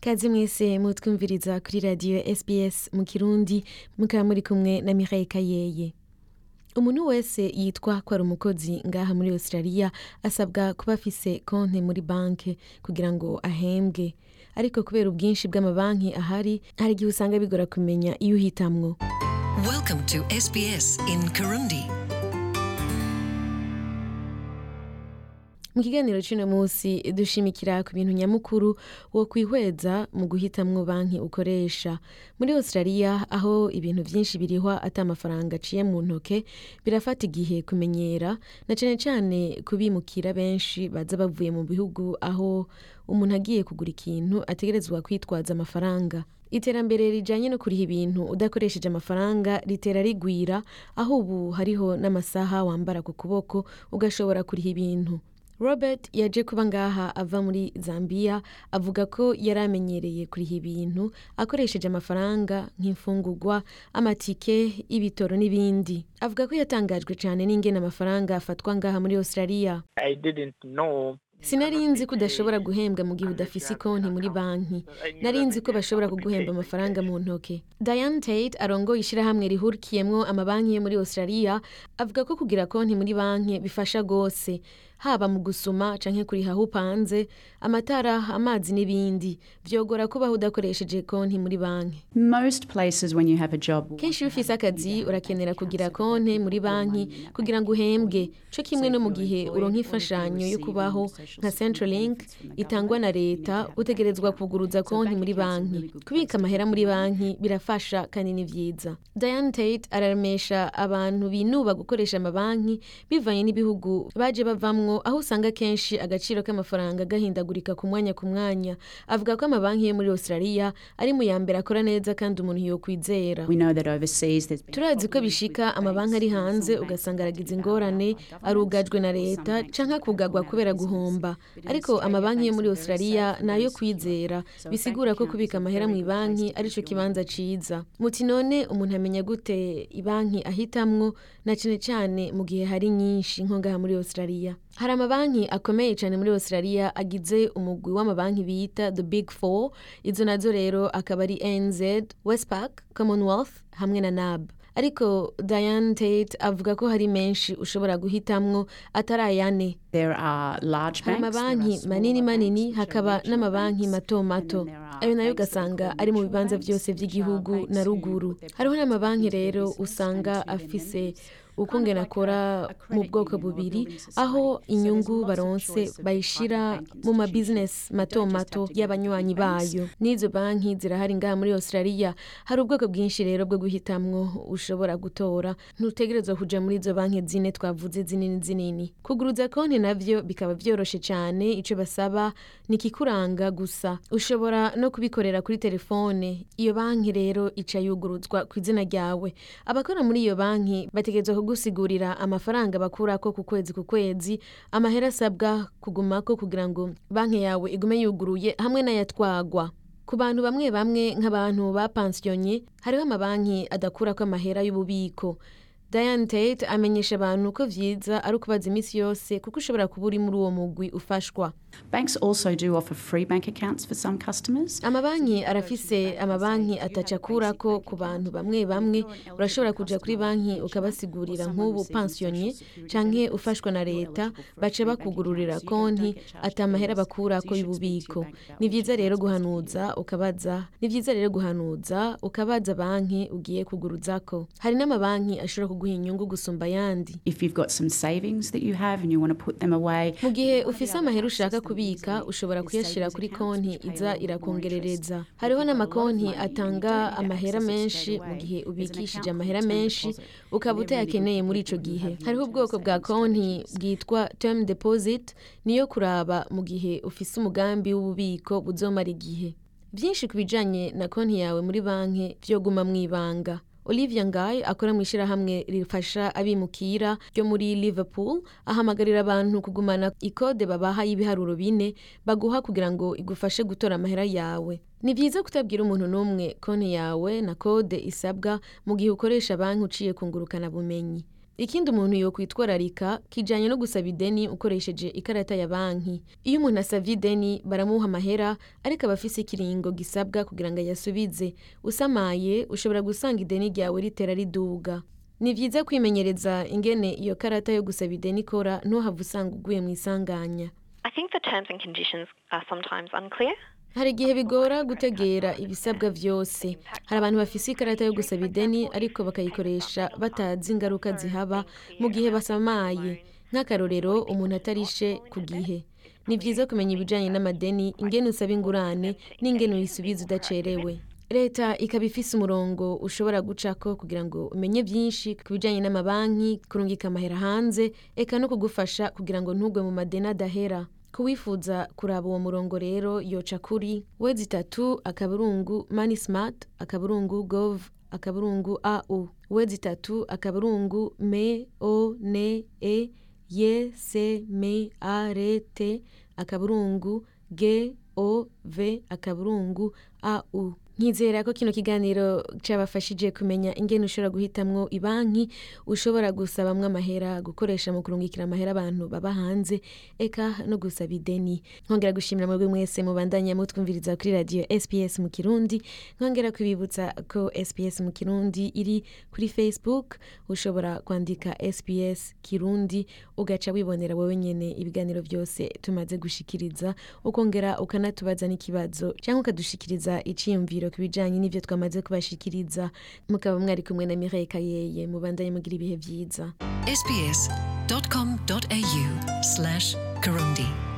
kaze mwese mutwumviriza kuri radiyo SBS mu kirundi mukaba muri kumwe na Mireille Kayeye. Umuntu wese yitwa ko ari umukozi ngaha muri Australia asabwa kuba afise konte muri banki kugira ngo ahembwe. Ariko kubera ubwinshi bw'amabanki ahari hari igihe usanga bigora kumenya iyo uhitamwo. Welcome to SBS in Kirundi. Mu kiganiro c'uno munsi dushimikira ku bintu nyamukuru wo kwihweza mu guhitamwo banki ukoresha. Muri australia aho ibintu vyinshi birihwa ata amafaranga aciye mu ntoke birafata igihe kumenyera na cane cane kubimukira benshi baza bavuye mu bihugu aho umuntu agiye kugura ikintu ategerezwa kwitwaza amafaranga. Iterambere rijanye no kuriha ibintu udakoresheje amafaranga ritera rigwira aho ubu hariho n'amasaha wambara ku kuboko ugashobora kuriha ibintu. Robert yaje kuba ngaha ava muri zambia avuga ko yari amenyereye kuriha ibintu akoresheje amafaranga nk'imfungurwa amatike ibitoro n'ibindi. Avuga ko yatangajwe cyane n'ingene amafaranga afatwa ngaha muri australia. Sinari nzi ko udashobora guhembwa mu gihe udafise konti muri banki. Nari nzi ko bashobora kuguhemba amafaranga mu ntoke. Diane tate arongoye ishyirahamwe rihurikiyemwo amabanki yo muri australia avuga ko kugira konti muri banki bifasha rwose haba mu gusuma canke kuriha aho upanze amatara amazi n'ibindi. Vyogora kubaho udakoresheje konti muri banki. Kenshi iyo ufise akazi urakenera kugira konti muri banki kugira ngo uhembwe. Co kimwe no mu gihe uronka imfashanyo yo kubaho nka centralink itangwa na leta utegerezwa kuguruza konti muri banki. kubika amahera muri banki birafasha kandi ni vyiza. Diane tate araremesha abantu binuba gukoresha amabanki bivanye n'ibihugu baje bavamwo aho usanga kenshi agaciro k'amafaranga gahindagurika ku mwanya ku mwanya. Avuga ko amabanki yo muri australia ari mu ya mbere akora neza kandi umuntu yokwizera. Turazi ko bishika amabanki ari hanze ugasanga aragize ingorane arugajwe na leta canke akugagwa kubera guhomba. Ariko amabanki yo muri australia na yo kwizera. Bisigura ko kubika amahera mu banki arico kibanza ciza. Muti none umuntu amenya gute ibanki ahitamwo na cane cane mu gihe hari nyinshi nko ngaha muri australia. Hari amabanki akomeye cyane muri australia agize umugwi w'amabanki bita the big four. Izo na zo rero akaba ari nz westpac commonwealth hamwe na nab ariko diane tate avuga ko hari menshi ushobora guhitamwo atari ayane. There are large hari amabanki manini manini hakaba n'amabanki mato mato. ayo na yo ugasanga ari mu bibanza byose by'igihugu na ruguru. hariho n'amabanki rero usanga afise of like akora mu bwoko bubiri aho inyungu baronse bayishira mu mabizinesi You mato mato y'abanywanyi bayo. N'izo banki zirahari ngaha muri australia. Hari ubwoko bwinshi rero bwo guhitamwo ushobora gutora. Ntutegerezwa kuja muri izo banki zine twavuze zinini zinini. Kuguruza konti navyo bikaba vyoroshe cane. Ico basaba ni ikikuranga gusa. Ushobora no kubikorera kuri telefone. Iyo banki rero ica yuguruzwa ku izina ryawe. Abakora muri iyo banki bategerezwa kugusigurira amafaranga bakurako ku kwezi ku kwezi amahera asabwa kugumako kugira ngo banki yawe igume yuguruye hamwe n'ayatwagwa. Ku bantu bamwe bamwe nk'abantu bapansiyonye hariho amabanki adakurako amahera y'ububiko. Diane tate amenyesha abantu ko vyiza ari ukubaza iminsi yose kuko ushobora kuba uri muri uwo mugwi ufashwa. Amabanki arafise amabanki atacakurako ku bantu bamwe bamwe. Urashobora kuja kuri banki ukabasigurira nk'ubu pansiyonye canke ufashwa na leta baca bakugururira konti ata amahera bakurako y'ububiko. Ni vyiza rero guhanuza ukabaza ni vyiza rero guhanuza ukabaza banki ugiye kuguruzako. Hari n'amabanki ashobora kuguha inyungu gusumba ayandi. Mu gihe ufise amahera ushaka kubika ushobora kuyashira kuri konti iza irakongerereza hariho n'amakonti atanga amahera menshi mu gihe ubikishije amahera menshi ukaba utayakeneye muri ico gihe. Hariho ubwoko bwa konti bwitwa term deposit niyo kuraba mu gihe ufise umugambi w'ububiko buzomara igihe. Byinshi ku bijanye na konti yawe muri banki vyoguma mw'ibanga olivia ngayi akora mu ishyirahamwe rifasha abimukira ryo muri liverpool ahamagarira abantu kugumana ikode babaha y'ibiharuro bine baguha kugira ngo igufashe gutora amahera yawe. Ni byiza kutabwira umuntu n'umwe konti yawe na kode isabwa mu gihe ukoresha banki uciye kungurukana bumenyi. Ikindi umuntu yokwitwararika kijanye no gusaba ideni ukoresheje ikarata ya banki. Iyo umuntu asavye ideni baramuha amahera ariko aba afise ikiringo gisabwa kugira ngo ayasubize. Usamaye ushobora gusanga ideni ryawe ritera riduga. Ni vyiza kwimenyereza ingene iyo karata yo gusaba ideni ikora ntuhave usanga uguye mu hari igihe bigora gutegera ibisabwa vyose hari abantu bafise ikarata yo gusaba ideni ariko bakayikoresha batazi ingaruka zihaba mu gihe basamaye. Nk'akarorero umuntu atarishe ku gihe. Ni vyiza kumenya ibijanye n'amadeni ingene usaba ingurane n'ingene uyisubiza udacerewe. Leta ikaba ifise umurongo ushobora gucako kugira ngo umenye vyinshi ku bijanye n'amabanki kurungika amahera hanze eka no kugufasha kugira ngo ntugwe mu madeni adahera. Kuwifuza kuraba uwo murongo rero yoca kuri wezi itatu akaburungu money smart akaburungu gov akaburungu au wezi itatu akaburungu me o ne e ye se me a re te akaburungu g o v akaburungu au nkizera ko kino kiganiro cabafashije kumenya ingene ushobora guhitamwo ibanki ushobora gusabamwo amahera gukoresha mu kurungikira amahera abantu baba hanze eka no gusaba ideni. Nkongera gushimira mwebwe mwese mubandanya mutwumviriza kuri radio SPS mu Kirundi. Nkongera kwibibutsa ko SPS mu Kirundi iri kuri Facebook. Ushobora kwandika SPS Kirundi ugaca wibonera wowe nyene ibiganiro vyose tumaze gushikiriza. Ukongera ukanatubaza n'ikibazo cyangwa ukadushikiriza iciyumviro ku bijanye n'ivyo twamaze kubashikiriza. Mukaba mwari kumwe na Mireille Kayeye mubandanye mugira ibihe vyiza. Sbs.com.au slash Kirundi.